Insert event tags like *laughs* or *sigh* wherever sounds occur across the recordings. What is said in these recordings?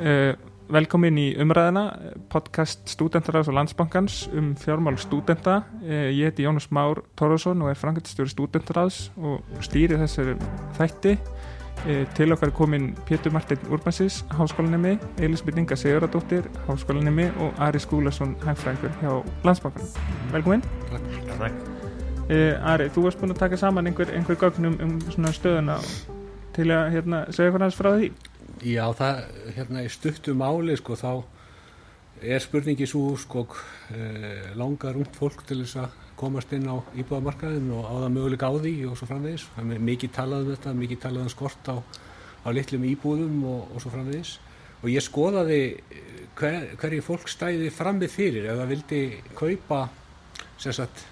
Uh, velkomin í umræðina, podcast Stúdentarás og Landsbankans um fjármál stúdenta. Uh, ég heiti Jónas Már Tórásson og er frangöldstjóri Stúdentarás og stýri þessari þætti. Uh, til okkar er komin Pétur Martin Urbansis, háskólanemi, Elisabeth Inga Siguradóttir, háskólanemi og Ari Skúlason, hægfræðingur hjá Landsbankan. Velkomin. Ari, þú varst búin að taka saman einhver, einhver gögnum um stöðuna til að hérna, segja hvernig frá því. Já, það, hérna, í stuttu máli, sko, þá er spurningi svo, sko, eh, langar ungt fólk til þess að komast inn á íbúðamarkaðin og á það möguleika á því og svo framvegis. Það er mikið talað um þetta, mikið talað um skort á, á litlum íbúðum og, og svo framvegis. Og ég skoðaði hver, hverju fólk stæði fram með fyrir ef það vildi kaupa, sem sagt,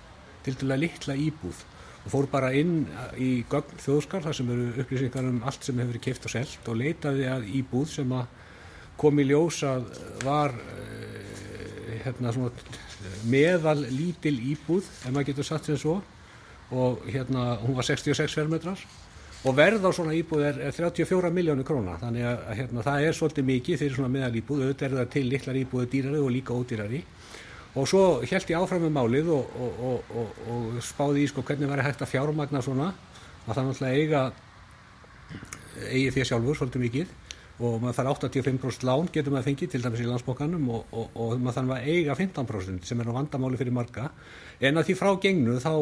til dæla litla íbúð og fór bara inn í gögn þjóðskar þar sem eru upplýsingar um allt sem hefur verið keift og selt og leitaði að íbúð sem að kom í ljós að var uh, hérna meðal lítil íbúð ef maður getur satt sem svo og hérna hún var 66 fermetrar og verð á svona íbúð er, er 34 miljónu króna. Þannig að hérna, það er svolítið mikið fyrir svona meðal íbúð auðvitað er það til litlar íbúðu dýrari og líka ódýrari og svo held ég áfram með málið og, og, og, og spáði í sko hvernig væri hægt að fjármagna svona. Að það náttúrulega eiga eigi því sjálfur svolítið mikið. Og maður þarf 85% lán getur maður fengið til dæmis í landsbókanum og maður þarf að eiga 15% sem er á vandamáli fyrir marga. En að því frá gengnu þá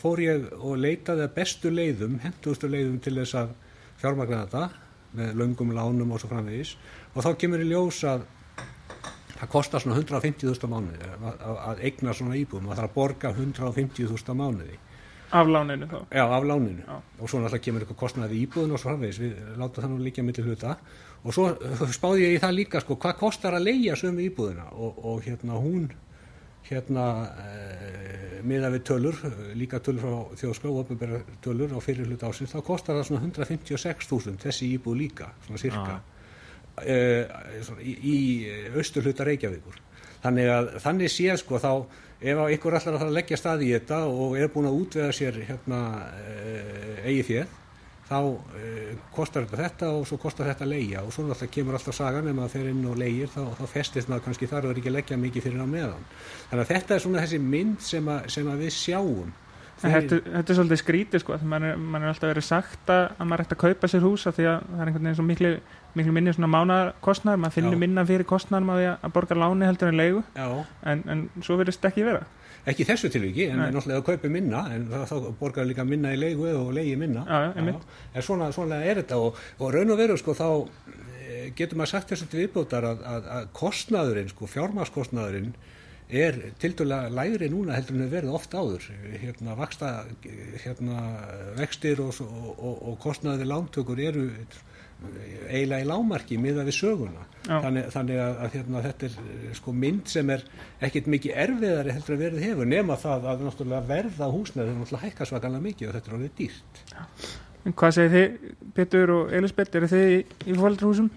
fór ég og leitaði að bestu leiðum hendustu leiðum til þess að fjármagna þetta með löngum lánum og svo framvegis. Og þá kemur í ljós að það kostar svona 150.000 mánuði að, að eigna svona íbúðum, það þarf að borga 150.000 mánuði. Af láninu þá? Já, af láninu. Já. og svo náttúrulega kemur eitthvað kostnaði í íbúðun og svo framvegis, við láta það nú líka millir hluta. Og svo spáði ég í það líka sko, hvað kostar að leia sömu íbúðuna og, og hérna hún hérna e, miða við tölur, líka tölur frá þjóðskó og opnubera tölur á fyrir hluta ásins, þá kostar það svona 156.000 þessi íbúð líka, svona cirka. Uh, í, í austur hluta Reykjavíkur. Þannig að þannig séð sko þá ef einhver allar að leggja stað í þetta og er búin að útvega sér hérna uh, eigi þér þá uh, kostar þetta þetta og svo kostar þetta að leia og svo náttúrulega kemur alltaf sagan ef maður fer inn og leigir þá, þá festist maður kannski þar og er ekki að leggja mikið fyrir á meðan. Þannig að þetta er svona þessi mynd sem að, sem að við sjáum Þetta, þetta er svolítið skrítið sko, mann er, man er alltaf verið sagt að maður ætti að kaupa sér hús af því að það er einhvern veginn svo miklu, miklu minni svona mánakostnar, maður finnir minna fyrir kostnarum að, að borga láni heldur en leigu. En, en svo verðist ekki vera. Ekki þessu tilviki, en náttúrulega að kaupa minna en þá borgar líka minna í leigu og leigi minna. Já, já, en svona, svona er þetta og, og raun og veru sko þá eh, getur maður sagt þessu til viðbótar að, að, að kostnaðurinn, sko, fjármaskostnaðurinn er til dæla lægri núna heldur en það verið oft áður. Hérna vaksta hérna vextir og, og, og kostnaði lántökur eru eiginlega í lámarki miða við söguna. Þannig, þannig að, að hérna, þetta er sko mynd sem er ekkit mikið erfiðari heldur að verið hefur nema það að verða húsnaði er náttúrulega hækka svakalega mikið og þetta er alveg dýrt. En hvað segir þið Petur og Elisabeth, eru þið í, í fólkdrahúsum?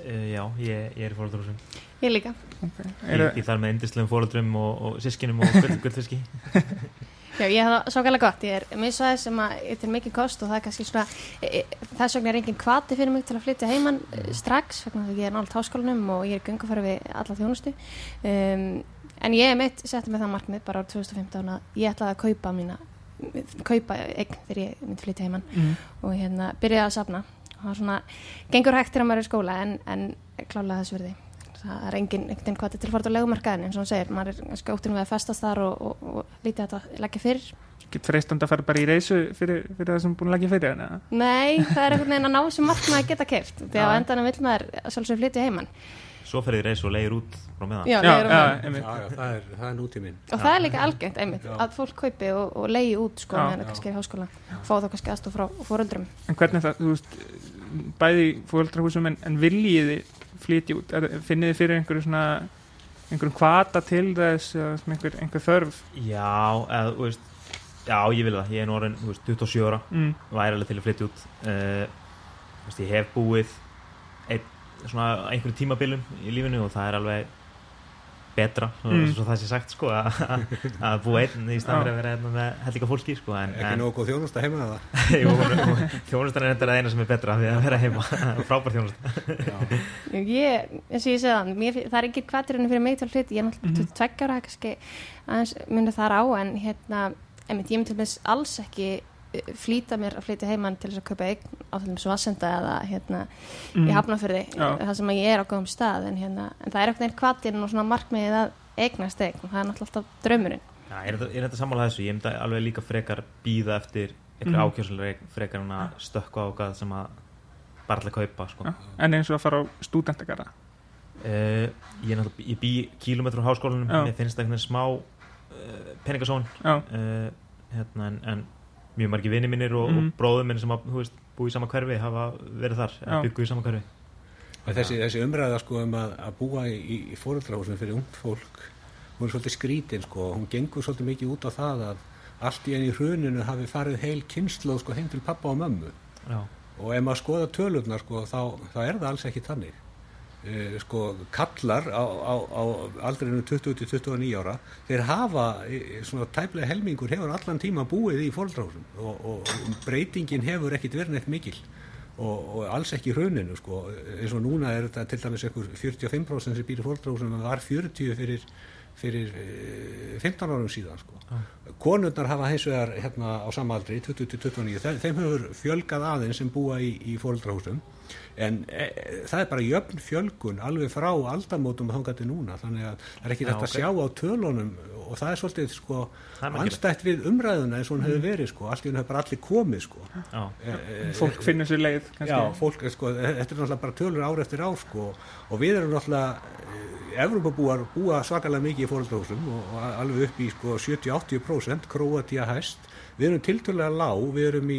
Uh, já, ég, ég er í fólkdrahúsum Ég líka. Okay. Ég, ég þarf með endislegum fólkdrum og, og sískinum og *laughs* gullfiski. Já, ég hef það svo gæla gott, ég er misvæði sem að ég til mikið kost og það er kannski svona e, e, þess vegna er enginn kvati fyrir mig til að flytja heimann e, strax, vegna því ég er nált háskólanum og ég er gungafæri við alla þjónustu. Um, en ég er mitt settið með það markmið bara á 2015 að ég ætlaði að kaupa mína kaupa eign þegar ég myndi flytja heimann mm. og hérna byrjaði að safna. og það er svona, gengur hægt til að maður er í skóla en, en klálega þess verði það er enginn veginn hvað til að fara á legumarkaðin eins og hann segir, maður er skóttin við að festast þar og, og, og lítið að þetta leggja fyrir. Getur freistand að fara bara í reysu fyrir, fyrir það sem búin að leggja fyrir hana? Nei, það er einhvern veginn að ná sem markmað að geta keft því að endan vil maður svolítið flytja heimann Svo ferðir reysu og leiður út frá meðan. Já, já, já, já það er, er nútíminn. Og það er líka algengt einmitt að fólk kaupi og, og leiði út sko meðan það kannski er í háskóla. Fá þá kannski aðstof frá fóröldrum En hvernig það, þú veist, bæði fóröldrahúsum en, en viljiði flytja út, finnið þið fyrir einhverju svona einhverjum kvata til þess einhver, einhver þörf? Já, eða, þú veist Já, ég vil það, ég er nú orðin 27 ára. Mm. væri alveg til að flytja út. Uh, veist, ég hef búið svona einhverjum tímabilum í lífinu og það er alveg betra Mm. svo það sé sagt sko að að búa einn í fyrir að vera einn með hellinga fólki sko en, Ekki góð þjónusta heima eða? *laughs* jú, þjónustan er þetta eina sem er betra við að vera heima *laughs* frábær þjónust Ég, eins og ég segði það, mér, það er ekki kvætirinu fyrir mig til að flytja, ég er náttúrulega Mhm. tveggjára, kannski aðeins myndi þar á, en hérna, einmitt, ég myndi alls ekki flýta mér að flytja heimann til þess að kaupa eign á til dæmis vassenda eða hérna Mm. í hafnafyrði, Já. það sem að ég er á góðum stað, en hérna, en það er eitthvað kvætirinu og svona markmiðið að eignast eign, það er náttúrulega alltaf draumurinn. Já, er þetta, er þetta sammála þessu? Ég myndi alveg líka frekar býða eftir eitthvað mm. ákjörslega frekar en að stökka á eitthvað sem að bara að kaupa sko. Já. en eins og að fara á stúdendagarða Uh, ég, er náttúrulega- ég bý kílómetru á háskólanum mér finnst það einhvern veginn smá uh, peningasón já, uh, hérna, en, en mjög margi vini mínir og, Mhm. og bróðum minn sem að veist, búi í sama hverfi hafa verið þar, Já. eða byggu í sama hverfi Og Þessi, þessi umræða sko um að, að búa í, í, fóröldrahúsum fyrir ungt fólk hún er svolítið skrítin sko hún gengur svolítið mikið út á það að allt í enn í hruninu hafi farið heil kynslu sko heim til pappa og mömmu Já, og ef maður skoða tölurnar sko þá, þá er það alls ekki þannig uh, sko kallar á, á, á aldrinu 20-29 ára þeir hafa eh, svona tæplega helmingur hefur allan tíma búið í fóröldrahúsum og, og breytingin hefur ekkit verið neitt mikil og, og alls ekki hruninu sko. Eins og núna er þetta til dæmis einhver 45% sem býr í fóröldrahúsum en var 40 fyrir fyrir eh, 15 árum síðan sko. konurnar hafa hins vegar hérna á sama aldri 20-29, þeim, hefur fjölgað aðeins sem búa í, í fóröldrahúsum en e, það er bara jöfn fjölgun alveg frá aldamótum þangandi núna. Þannig að það er ekki Já, þetta ok. að sjá á tölunum og það er svolítið sko anstætt við umræðuna eins og hún hefur verið sko. Allt í hún hefur bara allir komið sko. Já, e, e, fólk finnur sér leið kannski. Já, fólk, sko, þetta er náttúrulega bara tölur ár eftir ár sko, og við erum náttúrulega Evropabúar búa svakalega mikið í fóröldrahúsum og, og alveg upp í sko, 70-80% Króatíja hæst. Við erum tiltölulega lág, við erum í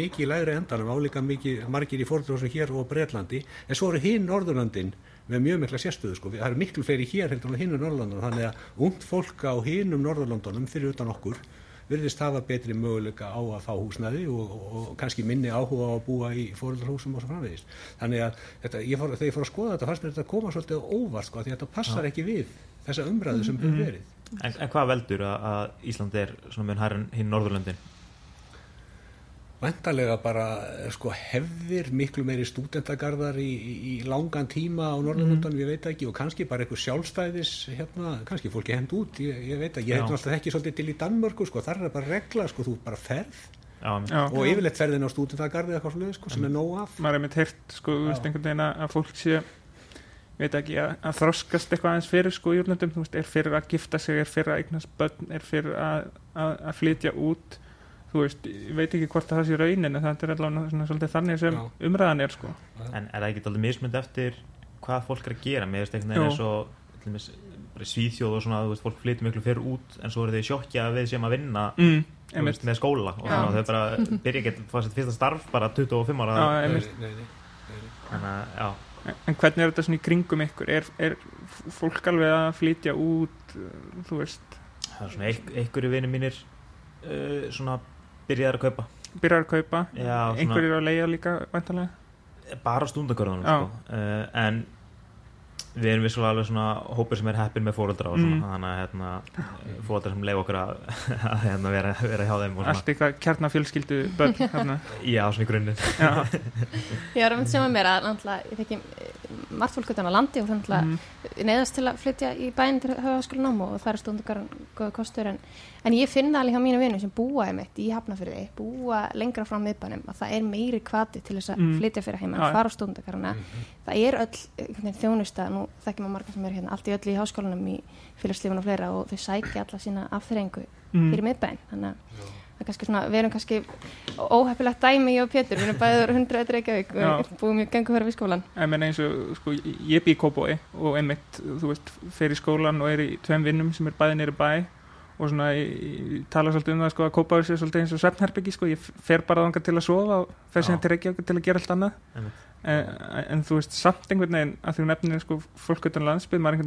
mikið í lægri endanum, álíka mikið margir í fóröldrahúsum hér og Bretlandi en svo eru hinn Norðurlandin með mjög mikla sérstöðu sko, það eru miklu fleiri hér heldur en hinn Norðurlandunum, þannig að ungt fólk á hinnum Norðurlandunum fyrir utan okkur virðist hafa betri möguleika á að fá húsnæði og, og, og kannski minni áhuga á að búa í fóröldarhúsum og svo framvegis. Þannig að þetta, ég fór, þegar ég fór að skoða þetta fannst mér þetta að koma svolítið óvart sko, því að þetta passar ekki við þessa umræðu sem hefur verið. en, en hvað veldur að, að Ísland er svona mun hærri en hinn Norðurlöndin? Væntalega bara eh, sko, hefðir miklu meiri stúdentagarðar í, í, í langan tíma á Norðurlundanum, ég veit ekki, og kannski bara eitthvað sjálfstæðis, hérna, kannski fólki hend út, ég, ég veit ekki, ég Já. hef náttúrulega ekki svolítið til í Danmörku, sko, þar er bara regla, sko, þú bara ferð. Já, og yfirleitt ferðin á stúdentagarði eitthvað svoleiðis, sko, sem er nóg af. maður er mitt heyrt sko, þú veist, einhvern veginn að fólk sé veit ekki að, að þroskast eitthvað aðeins fyrir sko í úrlöndum, þú veist, er fyrir að gifta sig er fyrir að eignast börn, er fyrir að, að, að flytja út þú veist, ég veit ekki hvort það sé raunin en það er allavega svona, svolítið þannig sem Já. umræðan er sko. En er það ekki alltaf mismund eftir hvað fólk er að gera? Einhvern veginn Jú. eins og til dæmis, bara í Svíþjóð og svona, þú veist, fólk flytur miklu fyrir út en svo eru þau sjokkja að við séum að vinna mm, veist, með skóla og Já. svona, þau bara byrja ekki að fá sitt fyrsta starf bara 25 ára þannig að, en hvernig er þetta svona í kringum ykkur? Er, er fólk alveg að flytja út þú veist, það er svona einhverju vinir mínir uh, svona byrjaðar að kaupa. Byrjar að kaupa. Já, svona- einhverjir að leia líka væntalega bara stundakörðunum sko. uh, en við erum vissulega alveg svona hópur sem er heppin með fóreldra og svona, Mm. þannig að hérna, fóreldra sem leif okkur að, *laughs* að hérna, vera, vera hjá þeim og svona, allt eitthvað kjarnafjölskyldu börn hérna. *laughs* já, svona í grunninn. Já, *laughs* Ég var að mynda sem að mér að náttúrulega, ég þekki margt fólk utan á landi og þannig að mm, neðast til að flytja í bæinn til höfaskólanám og það er stundar góða kostur. En, en ég finn það alveg hjá mínu vinnu sem búa einmitt í Hafnafyrði, búa lengra frá miðbænum að það er meiri kvati til þess að Mm. flytja fyrir heimann, Já, já. fara á stundakarana það er öll þjónusta nú þekkjum að marga sem er hérna, allt í öll í háskólanum í félagslífun og fleira og þau sækja alla sína afþreyingu mm, fyrir miðbæinn. Þannig að svona, við erum kannski óheppilegt dæmi ég og Pétur, við erum bæður 100 eitthvað Reykjavík og búum í gangu fyrir við skólan ég meina eins og sko, ég bý í Kópói og einmitt, þú veist, fer í skólan og er í tveim vinnum sem er bæði nýri bæ og svona, ég, ég tala svolítið um það sko að Kópói sé svolítið eins og svefnherbyggi sko, ég fer bara þangað til að sofa og fer Já. til Reykjavík til að gera allt annað. Einmitt. en, en þú veist, samt einhvern veginn að því nefnir sko fólk utan landsbyð maður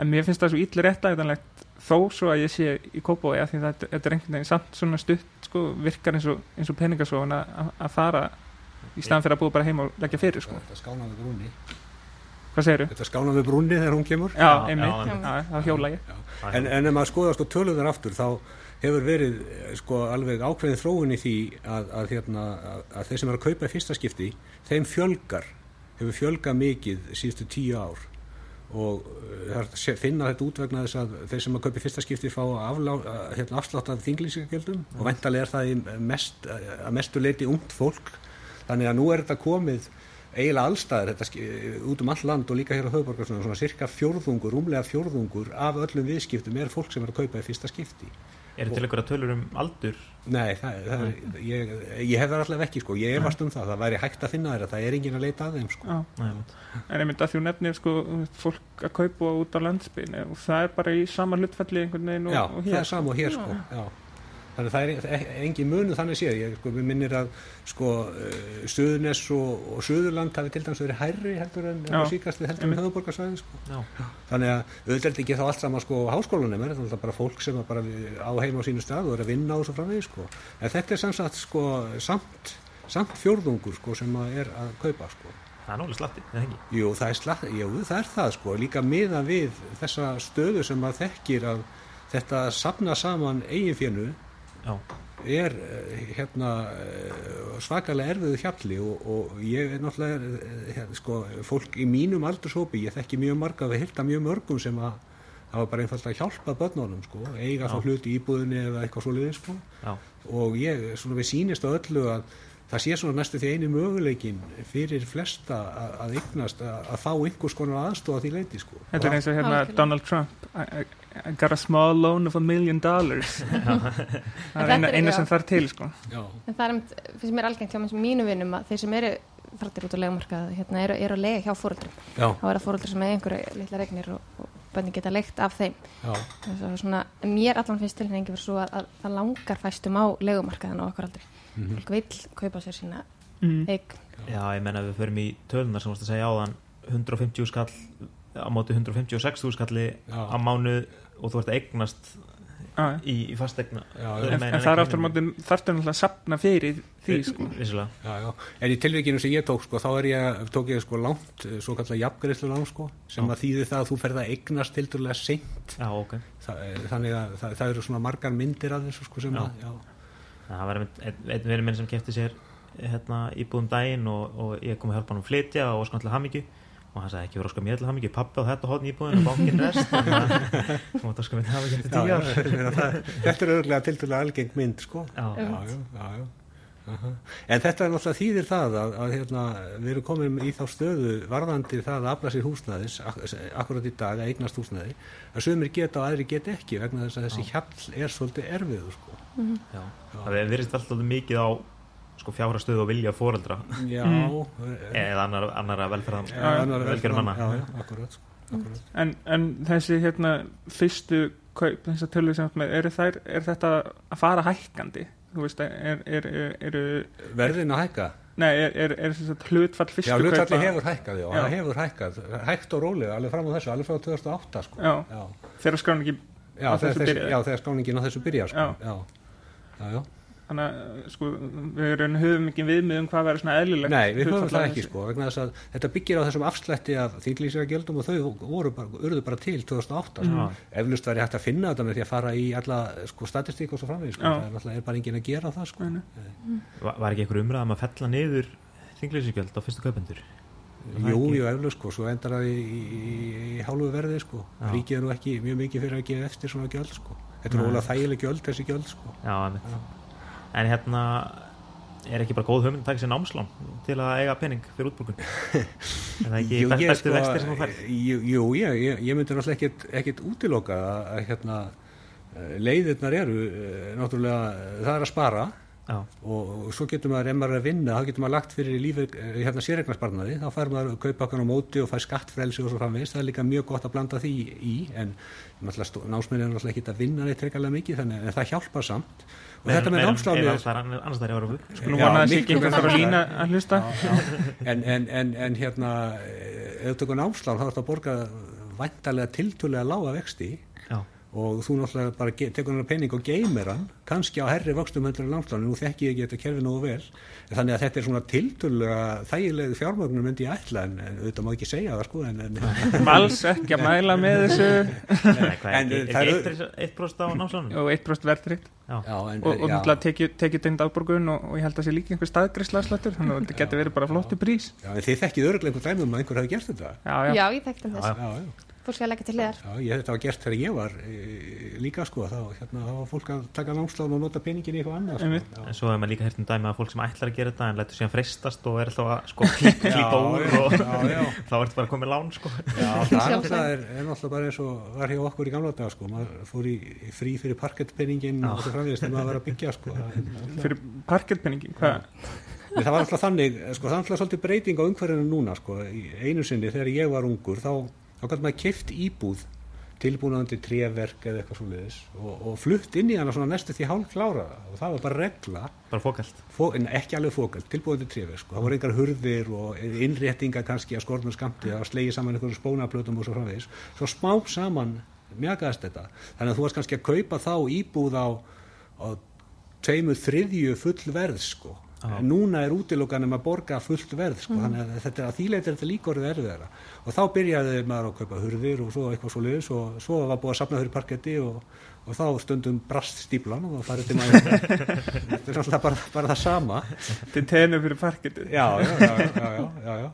þú en mér finnst það svo ítli réttægðanlegt þó svo að ég sé í Kópói að því það þetta er einhvern veginn samt svona stutt sko virkar eins og, eins og peningasofun að, fara í staðan fyrir að búa bara heima og leggja fyrir sko. Þetta skána við brúnni. Hvað segirðu? Þetta skána við brúnni þegar hún kemur. Já, einmitt, já, já, það hjóla ég. En, en ef maður skoða sko töluðar aftur þá hefur verið sko alveg ákveðin þróun í því að, að, hérna, að, að þeir sem er að kaupa í fyrsta skipti þeim fjölgar, hefur fjölgað mikið síðustu tíu ár og eh, það er sé- finna þetta út vegna þess að þeir sem að kaupa í fyrsta skipti fá eh, hérna, afslátt af þinglýsingagjöldum. Og væntalega er það mest, að mestu leiti ungt fólk. Þannig að nú er þetta komið eiginlega allstaðar þetta, út um all land og líka hér á höfuborgar svona, cirka fjórðungur, rúmlega fjórðungur af öllum viðskiptum er fólk sem er að kaupa í fyrsta skipti eru til einhverja tölur um aldur? Nei, það, það er, ég, ég hef það alltaf ekki sko, ég efast um það, það væri hægt að finna þeirra, það er engin að leita að þeim sko. Já. En einmitt að því hún nefnir sko, fólk að kaupa út á landsbyrni og það er bara í sama hlutfalli einhvern veginn og, Já, og það hér. er sama og hér sko, já. Þannig að það er e- engin munu þannig séð, ég sko, minnir að sko, uh, Suðurnes og, og Suðurland hafi til dæmis verið hærri heldur en síkast við heldur en höfuborgarsvæði sko. Já. Þannig að auðvitað er þetta ekki þá allt saman sko háskólanum, þetta er alltaf bara fólk sem er bara á heima á sínu stað og er að vinna á þessu framvegi sko. En þetta er sem sagt sko samt, samt fjórðungur sko sem að er að kaupa sko. það er nálega slatti, eða ekki Jú, það er, slatt, jú, það er það sko, líka miða við þessa stöðu sem maður þekkir að þetta sapna saman eiginfjönu já, er eh, hérna eh, svakalega erfiðu hjalli og, og ég er náttúrulega hérna, sko, fólk í mínum aldurshópi, ég þekki mjög marga við hilda mjög mörgum sem að hafa bara einfallega hjálpað börnunum sko, eiga Já. þá hluti í íbúðinni eða eitthvað svoleiðið sko já, og ég, svona við sýnist á öllu að það sé svona næstu því eini möguleikin fyrir flesta að, að eignast að, að fá einhvers konar aðstofa því leiti sko. Þetta er eins og hérna. Donald Trump I, got a small loan of a million dollars. *laughs* Það er eina, eina sem þarf til sko. Já, En það er um, finnst mér algengt hjá mínu vinnum að þeir sem eru frættir út á legumarkað hérna, eru, eru að lega hjá fóruldrum já, þá er það fóruldrar sem er einhverju litla regnir og, og bönni geta leikt af þeim. Að svona, mér allan finnst tilhengi fyrir svo að, að það langar fæstum á legumarkaðan á okkur aldrei Mhm. fólk vill kaupa sér sína mm. eign. Já, ég menna við förum í tölunar sem varst að segja áðan 150 skall á móti 156 skalli Já. á mánuð og þú ert að eignast í, í fastegna Já, en, en það er aftur á móti þarftu náttúrulega að sapna fyrir því sko. Já, já. En í tilvíkinu sem ég tók sko, þá er ég, tók ég sko langt eh, svo kallar jafngreislu lán sko, sem Já. að þýði það að þú ferð að eignast tildulega seint já, ok Þa, þannig að það, það eru svona margar myndir af þessu sko sem Já. að, já, það var einn ein verið minn sem kefti sér hérna, íbúðum daginn og, og ég kom að hjálpa hann að flytja og skanlega hamingju og hann sagði ekki vera óskar mér til hamingju pappi á þetta hóðn íbúðin og bankinn rest *laughs* að þú mátt óskar mér hamingju eftir já, tíu já, ár þetta er auðvitað tildulega algeng mynd sko já, já, já, já, já. Aha. En þetta er náttúrulega þýðir það að, að hérna, við erum komin í þá stöðu varðandi það að afla sér húsnæðis ak akkurat í dag að eignast húsnæði að sömur geta og aðri geta ekki vegna þess að þessi hjall er svolítið erfiður sko. já. það verðist alltaf mikið á sko, fjárha stöðu og vilja fóreldra Já, Mm. *laughs* eða annar, annara velferðan annar velgjörn manna Já, já, akkurat, sko, akkurat. en, en þessi hérna fyrstu kaup, þessar tölur sem eru þær, er þetta að fara hækkandi þú veist, er, er, er, er Verðin að hækka nei, er, er, er þess að hlutfall fyrstu Já, hlutfalli hefur hækkað, já, Já. það hefur hækkað hægt og rólega, alveg fram á þessu, alveg frá 2008 sko. Já. já. þegar skráningi Já, Á þegar, þessu þessi, byrjaði. já, þegar skáningin á þessu byrjar sko. Já. Já. Já, já. Þannig að sko, við erum höfum ekki viðmið um hvað verður svona eðlilegt Nei, við höfum það ekki sko, vegna þess að þetta byggir á þessum afslætti af þinglýsingagjöldum og þau voru bara, urðu bara til 2008 sko. Já. eflust væri hægt að finna þetta með því að fara í alla sko, statistík og svo framvegis sko. Það er er bara engin að gera það sko. Nei. var, var ekki einhver umræðum að fella niður þinglýsingjöld á fyrstu kaupendur Jú, ekki? jú, eflust sko, svo endar það í, í, í, í hálfu verði sko. Ríkið er nú ekki mjög mikið fyrir að gefa eftir svona gjöld sko. þetta er ólega þægileg gjöld þessi gjöld sko. já. En hérna er ekki bara góð hugmynd að taka sér námslán til að eiga pening fyrir útbúrkun *laughs* er það ekki Jú, bestu vextir sem þú færð? Jú, jú ég, ég, ég myndi náttúrulega ekkit útiloka að, hérna, leiðirnar eru eh, náttúrulega, það er að spara og, og svo getur maður, ef maður er að vinna þá getur maður lagt fyrir lífi, eh, hérna séregnarsparnaði þá fær maður að kaupa okkur á móti og fær skattfrelsi og svo framvegis, það er líka mjög gott að blanda því í, en námsmenn er náttúrulega ekki að vinna neitt trekalega mikið þannig en það hjálpar samt. Og þetta með námsláni er annars er að vera Skulum vona að betra. þarf að lína að hlusta. En, en, en, en hérna eh, ef þú tekur námslán þá er þetta að borga væntalega tiltölulega lága vexti. Já, og þú náttúrulega bara tekur hann pening og geymir hann kannski á herri vöxtum hendur en lánslánu nú þekki ég ekki þetta kerfi nógu vel. Þannig að þetta er svona tiltölulega þægilegu fjármögnum myndi ég ætla en, en auðvitað má ekki segja það sko *laughs* Alls ekki að mæla með þessu. Nei, hvað, En er, það er eru- ekki 1% á námslánum? og 1% verðrikt og, náttúrulega tekið tegnd afborgun og, og ég held að sé líka einhver staðgreiðslaslættur þannig að þetta getur verið bara flottu prís. Já, en þið þekkið öruglega einhver að. Fólk skal leggja til hliðar. Já, ég þetta var gert þegar ég var e, líka sko, þá, hérna, þá var fólk að taka námslán og nota peningin í eitthvað annað sko. En svo hefur maður líka hert um dæmi að fólk sem ætlar að gera þetta en lætur síðan freistast og er alltaf að sko *laughs* klípa úr já, og já, já. *laughs* þá ertu bara komið lán sko. Já, *laughs* það er náttúrulega, er, er bara eins og var hjá okkur í gamla daga sko, maður fór í í frí fyrir parkettpenningin og það framvegist þegar maður var að byggja sko. Fyrir parkettpenningin hvað? En það var alltaf þannig, sko, það var alltaf svolítið breyting á umhverfinu núna, sko, í einu sinni þegar ég var ungur, þá, þá gæti maður keift íbúð tilbúnaðandi tréverk eða eitthvað svoleiðis og, og flutt inn í hana svona næstu því hálf klára og það var bara regla. Bara fókalt fó, en ekki alveg fókald, tilbúðandi tréverk sko. það voru einhver hurðir og innréttinga kannski að skornum skamti, það var slegið saman einhverjum spónaplötum og svo framvegis. Svo smá saman mjagaðist þetta. Þannig að þú varst kannski að kaupa þá íbúð á, á tveimur þriðju full verð sko. En núna er útilokan um að borga fullt verð sko. þannig að þetta, að þýleit er þetta líka orðið erfiðara. Og þá byrjaði maður að kaupa hurðir og svo eitthvað svo liðis og svo var búið að sapna fyrir parketti og, og þá stundum brast stíplan og það farið til maður. *laughs* Þetta er alltaf bara, bara það sama. Til tenu fyrir parkettið. Já, já, já, já, já.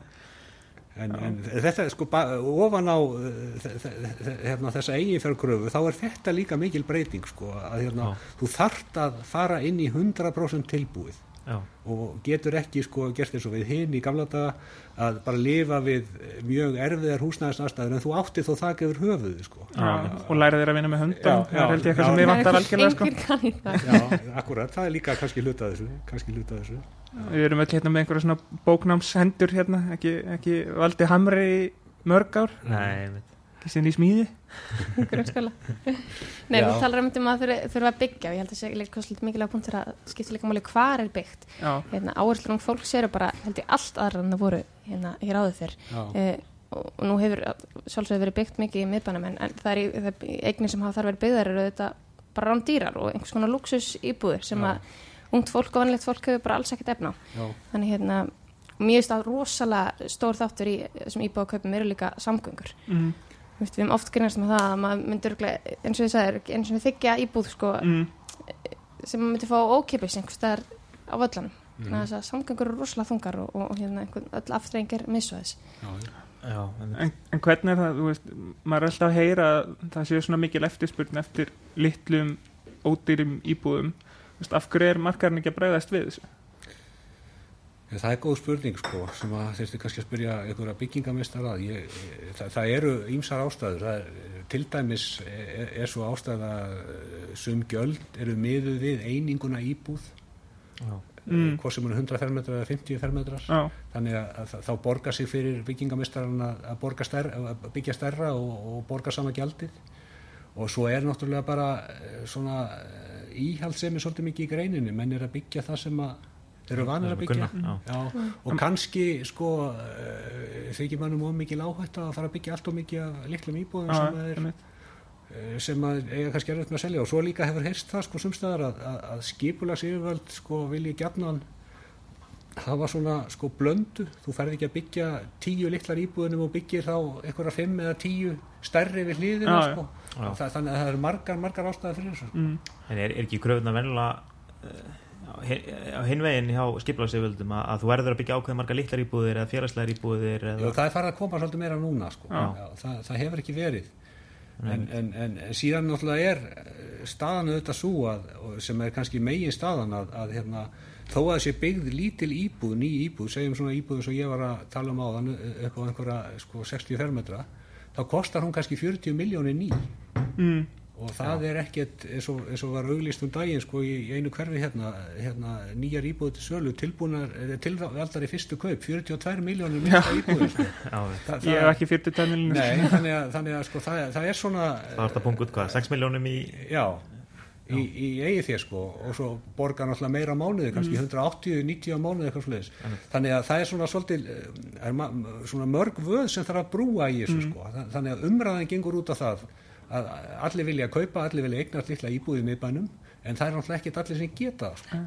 En, en þetta er sko ofan á þe- þe- hérna, þessa eiginfjárkröfu þá er þetta líka mikil breyting sko að hérna, þú þart að fara inn í 100% tilbúið Já, og getur ekki sko gert eins og við hinn í gamla daga að bara lifa við mjög erfiðar húsnæðisnastæður en þú átti þó þak yfir höfuðu sko. Já, og læra þér að vinna með hundum Já, það held ég eitthvað sem ég vantar algjörlega sko. Það. Já, akkurat, það er líka kannski hluta þessu kannski hluta þessu. Við erum öll hérna með einhverja svona bóknámshendur hérna, ekki, ekki valdi hamri mörg ár, nei, einmitt. ekki sinni í smíði. Grunnskóla. Nei, þú talar um þetta að þurfa þurfa að byggja og ég held að sé líka svolítið mikilvæg punktur að skipta líka máli hvar er byggt. Já, hérna, áherslu um fólks eru bara held ég allt aðra en það voru hérna hér áður fyrr. Já, eh, og, og nú hefur sjálfsögðu verið byggt mikið í miðbænum en, en það er í, það, eignir sem hafa þar verið byggðar eru þetta bara rándýrar og einhvers konar luxus íbúður sem Já. að ungt fólk og vanlegt fólk hefur bara alls ekkert efna já, þannig hérna mér finnst það rosalega stór þáttur í þessum íbúðakaupum eru líka samgöngur. Mm, við erum oft grínast með það að maður myndur eins og ég sagði, eins og við þykja íbúð sko, mm, sem maður myndi fá ókipis einhvers staðar á völlanum Mhm. þannig að þess að samgöngur eru rosalega þungar og, og, og hérna einhvern öll aftrengir misvæðis. Já, já. Já, en, en hvernig er það, þú veist maður er alltaf að heyra að það séu svona mikil eftirspurn eftir litlum ódýrum íbúðum. Þú veist, af hverju er markarinn ekki að bregðast við þessu Já, Það er góð spurning sko sem að þurfti kannski að spyrja einhverja byggingamestar að. Ég, það, það eru ímsar ástæður. Það er, til dæmis er, er svo ástæða eh, sum gjöld eru miðuð við eininguna íbúð. Já. Mm. hvort sem eru 100 fermetrar eða 50 fermetrar. Já, þannig að, að þá borga sig fyrir byggingamestaran að, stærra, að byggja stærra og, og borga sama gjaldið. Og svo er náttúrulega bara eh, svona eh, íhaldsemi svolítið mikið í greininni. Menn er að byggja það sem að eru vanir að byggja kunna, já. Já, og kannski sko uh, þykir mannum of mikið láhætt að fara að byggja allt of mikið af litlum íbúðum sem, að er, uh, sem að eiga kannski erfitt með að selja og svo líka hefur heyrst það sko sumstæðar að, að, að skipulags yfirvöld sko vilji gjarnan hafa svona sko blöndu þú ferð ekki að byggja tíu litlar íbúðunum og byggir þá einhverja fimm eða tíu stærri við já. sko. Já. Það, þannig að það eru margar, margar ástæði fyrir þessu Mm, En er, er ekki kröfuna venjulega á hinvegin hjá skiplagseföldum að, að þú verður að byggja ákveð marga litlar íbúðir eða félagslegar íbúðir Já, eða, það er farið að koma svolítið meira núna sko. Já. Já, það, það hefur ekki verið en, en, en síðan náttúrulega er eh, staðan auðvitað svo sem er kannski megin staðan að, að hérna, þó að sé byggð lítil íbúð, ný íbúð, segjum svona íbúð sem ég var að tala um áðan upp á einhverja sko, 60 fermetra þá kostar hún kannski 40 miljónir ný mm, og það er ekkert eins og, eins og var auglýst um daginn sko í, í einu hverfi hérna, hérna nýjar íbúð til sölu tilbúnar, tilvaldar í fyrstu kaup 42 miljónir minnsta íbúður sko. *laughs* Já, Þa, ég hef ekki 40 tennilinu Nei, þannig að, þannig að sko, það, það er svona það er það punkt hvað, 6 miljónum í já, í, í eigið þér sko og svo borgar náttúrulega meira mánuði kannski 180, 90 á mánuði eitthvað sluðis þannig að það er svona svolítið eh, er ma- svona mörg vöð sem þarf að brúa í þessu sko. Þa- þannig að umræðan gengur út af það að allir vilja kaupa, allir vilja eignast litla íbúið í miðbænum en það er náttúrulega ekkert allir sem geta það sko.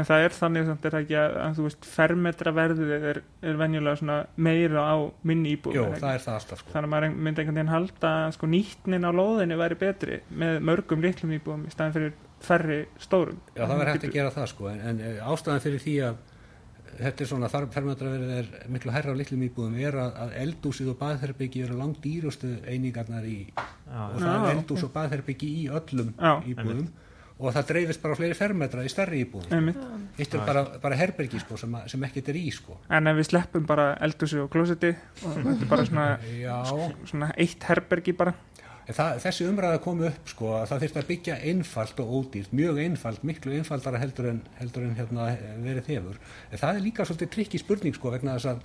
En það er þannig samt er það ekki að, að þú veist, fermetra verðið er, er venjulega svona meira á minni íbúð. Jó, það er það alltaf sko. Þannig að maður myndi einhvern veginn halda að sko, nýtnin á lóðinni væri betri með mörgum litlum íbúðum í staðin fyrir færri stórum. Já, það verður hægt að gera það sko en, en eh, ástæðan fyrir því að þetta er svona þar fermetraverðið er miklu hærra á litlum íbúðum er að, að eldúsið og baðherbyggi eru langt dýrustu einingarnar í Já, og það Já, er eldús og baðherbyggi í öllum íbúðum. Og það dreifist bara á fleiri fermetra í stærri íbúðum Einmitt. Hitt er bara, bara herbergi sko sem, sem ekkert er í sko. En ef við sleppum bara eldhúsi og klósetti og þetta er bara svona, svona eitt herbergi bara. Það, þessi umræða kom upp sko að það þyrfti að byggja einfalt og ódýrt, mjög einfalt, miklu einfaldara heldur en, heldur en hérna verið hefur. En það er líka svolítið trikki spurning sko vegna þess að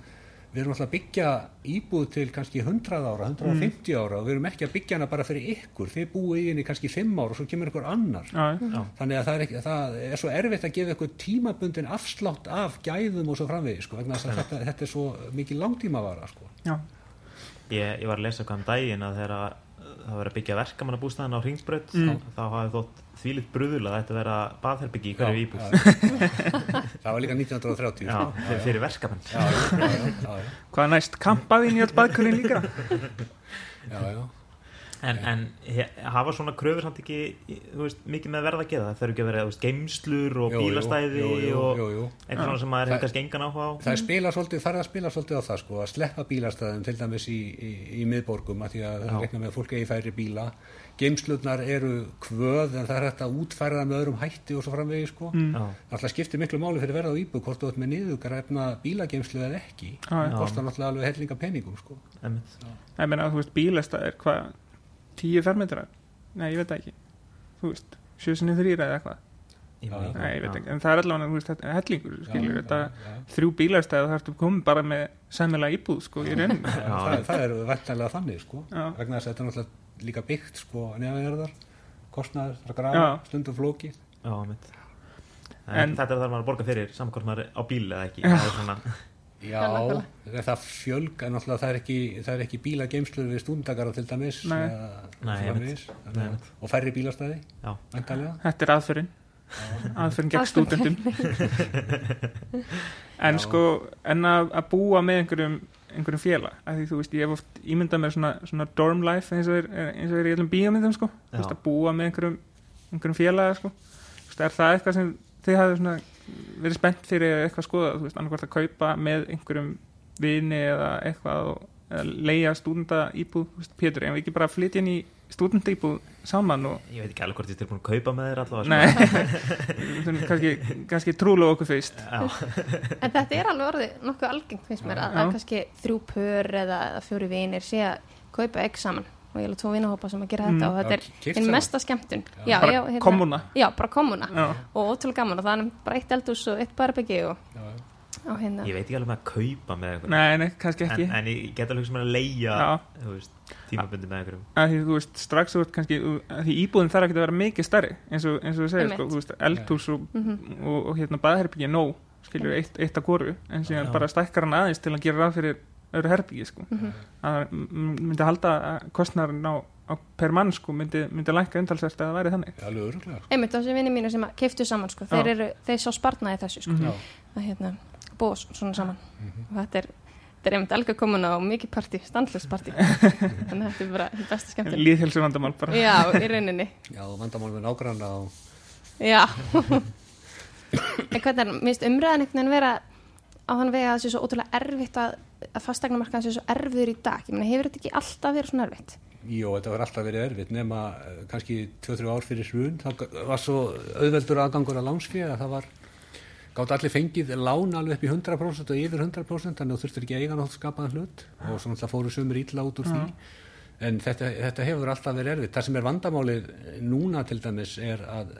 við erum alltaf að byggja íbúð til kannski 100 ára, 150 ára og við erum ekki að byggja hana bara fyrir ykkur, þið búið í henni kannski 5 ára og svo kemur ykkur annar. Já, Já. Þannig að það er, ekki, það er svo erfitt að gefa ykkur tímabundin afslátt af gæðum og svo framvegi sko vegna þess að þetta, þetta er svo mikið langtímavara sko. já, Ég, ég var að lesa hvað um daginn að þegar að það var að byggja verkamannabústæðan á Hringbraut Mm. þá hafði þótt þvílitt bruðul að þetta vera baðherbyggi í hverju íbúð *laughs* það var líka 1930 Já, fyrir, fyrir já, já, já, já, já. hvað næst? Kampaðin í öll baðkurinn líka? Já, já. En, en hafa svona kröfur samt ekki veist, mikið með verða að gera? Það þarf ekki að vera veist, geimslur og jú, bílastæði jú, jú, og jú, jú. eitthvað svona sem maður hefur kannski engan áhuga á Það er spila svolítið, er að spila svolítið á það sko, að sleppa bílastæðum til dæmis í, í, í miðborgum að því að það Já. reikna með að fólk eigi færi bíla. Geimslutnar eru kvöð en það er hægt að útfæra það með öðrum hætti og svo framvegi sko. Mm. Alltaf skiptir miklu máli fyrir verða á íbúð hvort þú ert með niðurgræfna bílageimslu eða ekki. Kostar náttúrulega alveg hellinga peningum sko. Ég meina að þú veist, bílestæðir, hvað, tíu fermetrar? Nei, ég veit það ekki. Þú veist, sjösinni þrýra eða eitthvað. Nei, ég veit ekki. En það er allavega, þú veist, þetta er hellingur, skilur Já, þetta. já, já. Þrjú bílestæði þar ertu komið bara með sæmilega íbúð, sko, í rauninni. *laughs* Já, það, það er væntælega þannig sko Já. vegna þess að þetta er náttúrulega líka byggt sko er að grafa, Já. stundum flóki Já. En, En- þetta er þarf maður að borga fyrir er á bíl eða ekki *laughs* það er svona, Já, nákvæmlega. það, það fjölga náttúrulega það er ekki, það er ekki bílageimslur við stúndagara til dæmis Nei. Nei, einmitt. og færri bílastæði Þetta er aðferðin. Aðferðin gegn stúdendum. *laughs* En Já. sko, en að, að búa með einhverjum, einhverjum. Af því þú veist, ég hef oft ímyndað með svona, svona dorm life eins og er, eins og er í öllum bíómyndum, sko. Þú veist, að búa með einhverjum, einhverjum félaga, sko. Þú veist, er það eitthvað sem þið hafið svona verið spennt fyrir eitthvað skoða, þú veist, annarkvært að kaupa með einhverjum vini eða eitthvað og eða leia stúdenda íbúð, þú veist, Pétur, en við ekki bara flytja inn í stúdenda íbúð saman og ég veit ekki alveg hvort ég er tilbúin að kaupa með þér allavega Nei, kannski, kannski trúlega okkur fyrst. *laughs* En þetta er alveg orðið nokkuð algengt finnst mér að, að kannski þrjú pör eða, fjóri vinir sé að kaupa egg saman og ég hef tvo vinahópa sem að gera þetta Mm. og þetta er einn mesta skemmtun. Já, bara já, hérna- kommuna já, bara kommuna Já, og ótrúlega gaman og það er bara eitt eldús og eitt barbyggi og, Já, já. og hérna. Ég veit ekki alveg með að kaupa með einhverjum. Nei, nei, kannski ekki. En, en ég get alveg sem að leia tímabundi með einhverjum. Að því þú veist, strax þú veist kannski því íbúðin þarf ekki að vera mikið stærri eins og, eins og þú segir, sko, þú veist, eldhús og, Mhm. og, og hérna baðherbyggja nóg, skilur eitt, eitt að koru, en síðan Já. bara stækkar hann aðeins til að gera ráð fyrir öðru herbyggi, sko, Mhm. að m- myndi halda að kostnarinn á, á per mann, sko, myndi, myndi lækka umtalsvært að það væri þannig. Alveg öruglega einmitt þessi vinni mínu sem að keiftu saman sko, þeir, eru, þeir sá sparnaði þessu sko, Mhm. Já, að hérna búa svona saman. Mhm. og þetta er þetta er einmitt algjör komuna og mikið partí, standlust partí. *laughs* Þannig að þetta er bara besta skemmtun. Líðhelsu vandamál bara. Já, í rauninni. Já, vandamál með nágranna og Já. *laughs* En hvernig er, minnst umræðan einhvern veginn vera á þann vega að það sé svo ótrúlega erfitt að, að fastegnamarkaðan sé svo erfiður í dag. Ég meina, hefur þetta ekki alltaf verið svona erfitt? Jó, þetta var alltaf verið erfitt nema eh, kannski 2-3 ár fyrir þá g- var svo auðveldur aðgangur að lánsfíð að það var gátt allir fengið lán alveg upp í 100% og yfir 100% þannig að þú þurftir ekki að eiga nátt skapaðan hlut og svo náttúrulega fóru sumir ítla út úr því. En þetta, þetta hefur alltaf verið erfitt. Það sem er vandamálið núna til dæmis er að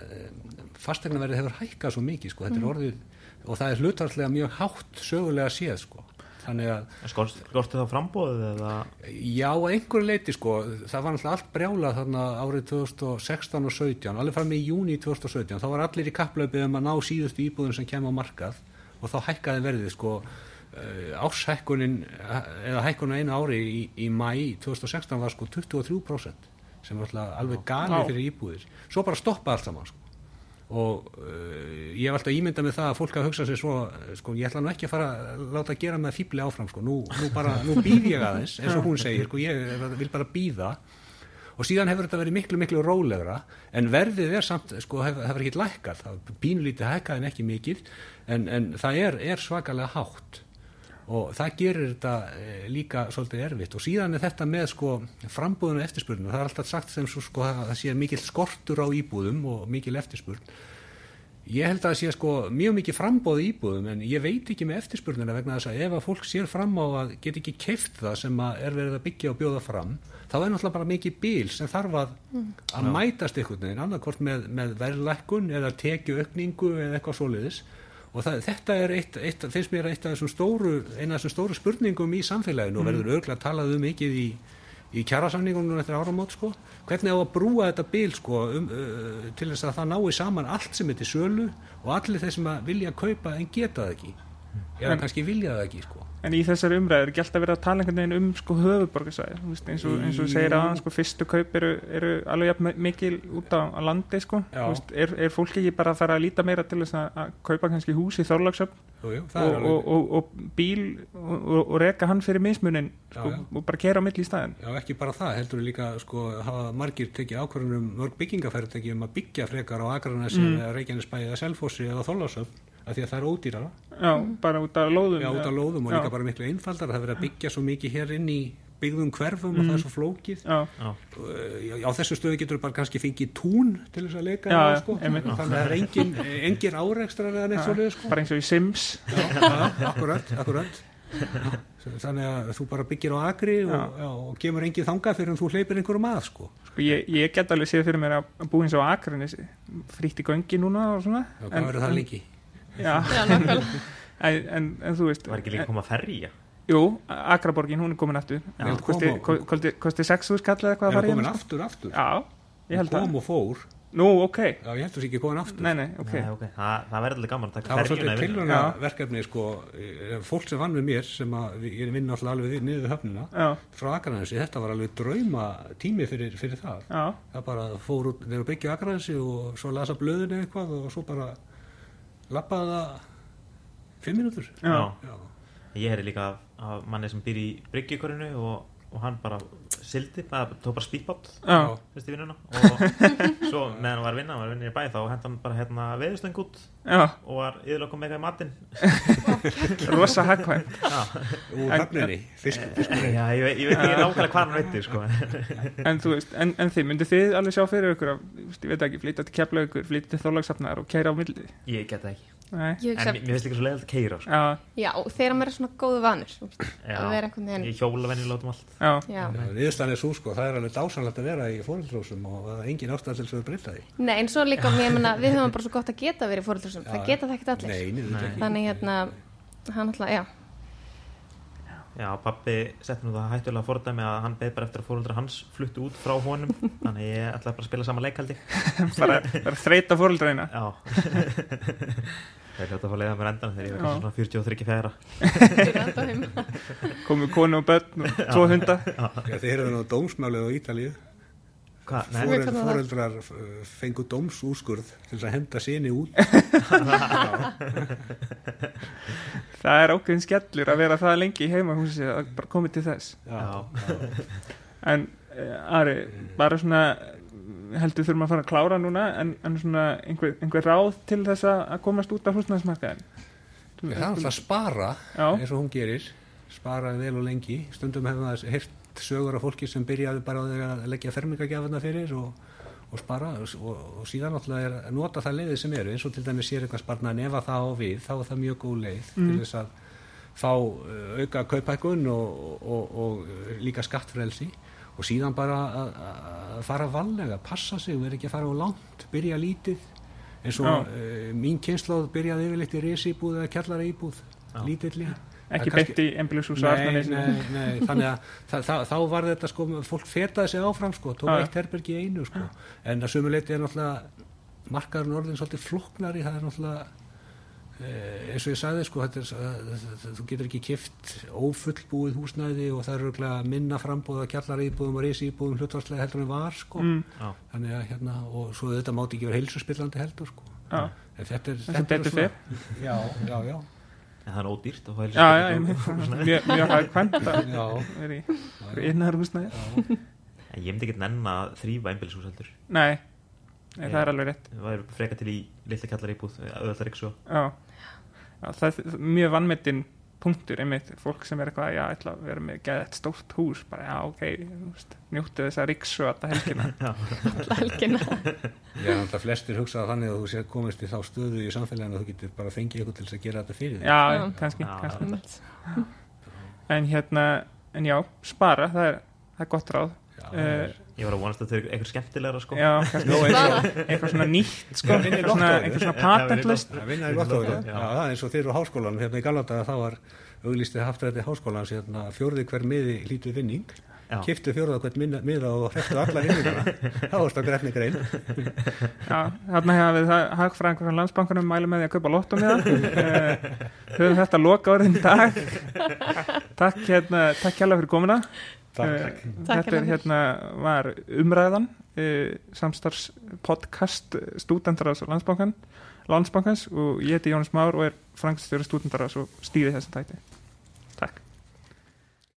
fastegnaverðið hefur hækkað svo mikið sko. þetta er orðið og það er hlutvarslega mjög hátt sögulega séð sko. þannig að skorti þá frambóðið eða? Já, að einhverju leiti sko, það var náttúrulega allt brjálað þarna árið 2016 og 17, alveg fram í júni 2017, þá var allir í kapplaupið um að ná síðustu íbúðun sem kemur á markað. Og þá hækkaði verðið sko, uh, árshækkunin eða hækkunin einu ári í, í mæ 2016 var sko 23% sem er alltaf alveg gali Já. fyrir íbúðir. Svo bara stoppa allt saman sko. Og uh, ég hef alltaf ímyndað með það að fólk að hugsa sér svo sko, ég ætla nú ekki að fara að láta gera með fíbli áfram sko. nú, nú, bara, nú býð ég aðeins eins og hún segir, sko, ég vil bara býða og síðan hefur þetta verið miklu miklu rólegra en verðið er samt sko, hef, hefur ekki lækkað, það pínulítið hækkað en ekki mikið en, en það er, er svakalega hátt og það gerir þetta eh, líka svolítið erfitt. Og síðan er þetta með sko frambúðun og eftirspurnu, það er alltaf sagt sem svo sko að það sé mikill skortur á íbúðum og mikil eftirspurn. Ég held að það sé sko mjög mikið frambóð íbúðum en ég veit ekki með eftirspurnina vegna þess að ef að fólk sér fram á að get ekki keift það sem að er verið að byggja og bjóða fram þá er náttúrulega bara mikið bíl sem þarf að, að mætast einhvern veginn. Annarkvort með, með verðlækkun eða tekju aukningu eða eitthvað svoleiðis og það, þetta er eitt, eitt, finnst mér eitt af þessum stóru, eina af þessum stóru spurningum í samfélaginu og verður örgulega talað um mikið í, í kjærasamningunum eftir áramót sko. hvernig á að brúa þetta bíl sko, um, uh, til þess að það nái saman allt sem er til sölu og allir þeir sem að vilja kaupa en geta það ekki eða kannski vilja það ekki sko. En í þessari umræður er ekki alltaf verið að tala einhvern veginn um sko höfuborgarsvæði, eins og, eins og segir að sko fyrstu kaup eru, eru alveg mikil út á, á landi sko, veist, er, er fólk ekki bara að fara að líta meira til þess að, að kaupa kannski hús í Þorlagsöfn og, og, og, og bíl og, reka hann fyrir mismunin sko, Já, já. og bara kera á milli í staðin Já, ekki bara það, heldur líka sko, hafa margir tekið ákvörðunum mörg byggingafæri um að byggja frekar á Akranesi Mm. eða Reykjanesbæ eða Selfossi eða Þorlásöfn af því að það er ódýrara. Já, bara út af lóðum Já, út á lóðum og líka bara miklu einfaldar það er verið að byggja svo mikið hér inn í byggðum hverfum og það er svo flókið. Já, Já, á þessu stöðu getur bara kannski fengið tún til þess að leika Já, á, já, sko. þannig að það er engin, engin árekstrar eða neitt svoleiðis sko. bara eins og í Sims. Já, akkurat, akkurat. Þannig að þú bara byggir á agri og, Já. já, og kemur engin þangað fyrir en þú hleypir einhverjum að sko. sko, ég, ég get alveg séð fyrir mér að búa eins og Akranesi. Frítt í göngi núna og svona. Já, verður það lengi? Já, Já, nákvæmlega. en, en, en þú veist var ekki líka koma að ferja? Jú, Akraborgin, hún er komin aftur. Kosti, kom og- ko- kosti, kosti 6.000 skall eða eitthvað að fara það í komin hann aftur, aftur? Já, ég held Hún að kom og fór. Nú, ok, Já, ég held að það sé ekki komin aftur. Nei, nei, ok. Nei, okay. Þa, það verður alveg gaman að taka Það var ferjuna svolítið í vinnu. tilvægna Já. verkefni sko, eh, fólk sem vann með mér sem að við- ég vinn alltaf alveg við niður höfnina Já, frá Akranesi, þetta var alveg drauma tími fyrir, fyrir það. Já, það bara fór út nefnir að lappaði það fimm Já. Ég heyri líka af, af manni sem býr í bryggjukorinu og, og hann bara sildi, bara, tók bara speedbot já, fyrst í vinnuna. Og svo meðan hann var að vinna, hann var að vinna í bæ þá hent hann bara hérna veðustöng út já, og var yfirlega komið eitthvað í matinn. *laughs* Rosa hagkvæmt. Já, úr En- höfninni, fisk, fiskurinn. Já ég, ég veit ekki nákvæmlega hvað hann veitir sko. *laughs* En þú veist, en, en þið, myndið þið alveg sjá fyrir ykkur að, ég veit ekki, flytja til Keflaugur, flytja til Þorlagsafnar og kæra á milli? Ég get það ekki Nei, Ég En mér finnst líka svo leiðilegt að keira sko. já, já, þegar maður er svona góðu vanur að vera einhvern veginn Ég hjóla venjulega út um allt. Niðurstaðan er svo sko, það er alveg dásanlegt að vera í fóröldrósum og það er engin ástæð til þess að breyta því. Nei, en svo líka, ég meina, við höfum bara svo gott að geta verið fóröldrúsum, það Já. geta það ekkert allir. Nei, þannig hérna, hann alltaf, já Já, pappi setti nú það hættulega fordæmi að hann beð bara eftir að fóröldra hans fluttu út frá honum. *laughs* Þannig ég ætlaði bara að spila sama leikaldi *laughs* bara, bara þreita fóröldræna Já. Það er hljótt að fá leiða mér endan þegar ég kannski svona 43 fjæra Þeir eru ennþá heima. komið konu og börn og tvo hunda. Já, þið erum nú dómsmálið á Ítalíu Fóreldrar uh, fengu dómsúskurð til að henda sinni út. *laughs* Það er ákveðin skellur að vera það lengi í heimahúsi að bara komið til þess. Já. *laughs* en uh, Ari, bara svona heldur þurfum að fara að klára núna en, en svona einhver, einhver ráð til þess að komast út af húsnæðismarkaðin Það er alltaf að spara Já. eins og hún gerir spara vel og lengi. Stundum hefum það heyrt sögur af fólki sem byrjaði bara að leggja fermingagjafana fyrir og, og spara og, og síðan náttúrulega er að nota það leiðið sem eru. Eins og til dæmis sér eitthvað sparna ef að það á við þá er það mjög góð leið Mm. til þess að fá uh, auka kauphækun og, og, og uh, líka skattfrelsi. Og síðan bara að, fara valega, passa sig, vera ekki að fara á langt, byrja lítið. Eins og uh, mín kynnslóð byrjaði yfirleitt í risíbúð eða kjallara íbúð, lítilli ekki beint í nei, þannig að *laughs* það, það, þá var þetta sko, fólk fetaði sig áfram sko, tók eitt herbergi í einu sko, en að sömuleiti er náttúrulega markaðurinn orðin svolítið flóknari, það er náttúrulega Eh, eins og ég sagði sko þetta er, þú getur ekki kift ófullbúið húsnæði og það er örugglega minna kjallara íbúðum og reysi íbúðum hlutvarslega heldur en var sko. Mm, þannig að hérna og svo þetta mátti ekki vera heilsuspillandi heldur sko. Já, en þetta er, þetta er fyrr já, já, já, en það er ódýrt *laughs* mjög, mjög hagkvæmt að já, vera í já, innar húsnæði ég myndi ekki nenn að þrýfa einbýlishús heldur. Nei, nei, það er alveg rétt. Það væri freka til í litla kallar íbúð ríksu já, já það er mjög vannmetinn punktur einmitt, fólk sem er eitthvað, já, ég ætla að vera með geðett stórt hús, bara, já, ok njóttu þess að ríksu alltaf helgina. *laughs* Alla helgina. *laughs* Já, að flestir hugsaða þannig að þú sé komist í þá stöðu í samfélaginu að þú getur bara fengið ykkur til þess að gera þetta fyrir þig. já, Já. kannski, Já. kannski. en hérna, en já, spara það er, það er gott ráð uh, Ég var að vonast að þau eru eitthvað skemmtilegra sko. Já, kannski. *laughs* Eitthvað svona nýtt sko, í eitthvað svona, í patentlist. að vinna í lottóinu. Já. Já, það er eins og þeir eru á háskólanum hérna í Galata þá var auglýstið haftrætti háskólans hérna, fjórði hver miði lítið vinning Já. kiftu fjórða hvern miða og hrepptu alla vinningana. *laughs* Þá varst að grefni grein. Já, þarna hefur við það hagfræðingur frá landsbankunum mælu með því að kaupa lottum með það. Höfum þetta loka orðin dag. *laughs* Takk hérna takk hjálpa fyrir komuna Takk. Eh, Takk. þetta er hérna var umræðan uh, samstarfs podcast stúdendaras og landsbankan landsbankans og ég heiti Jónas Már og er frangstjóri stúdendaras og stýði þessum tæti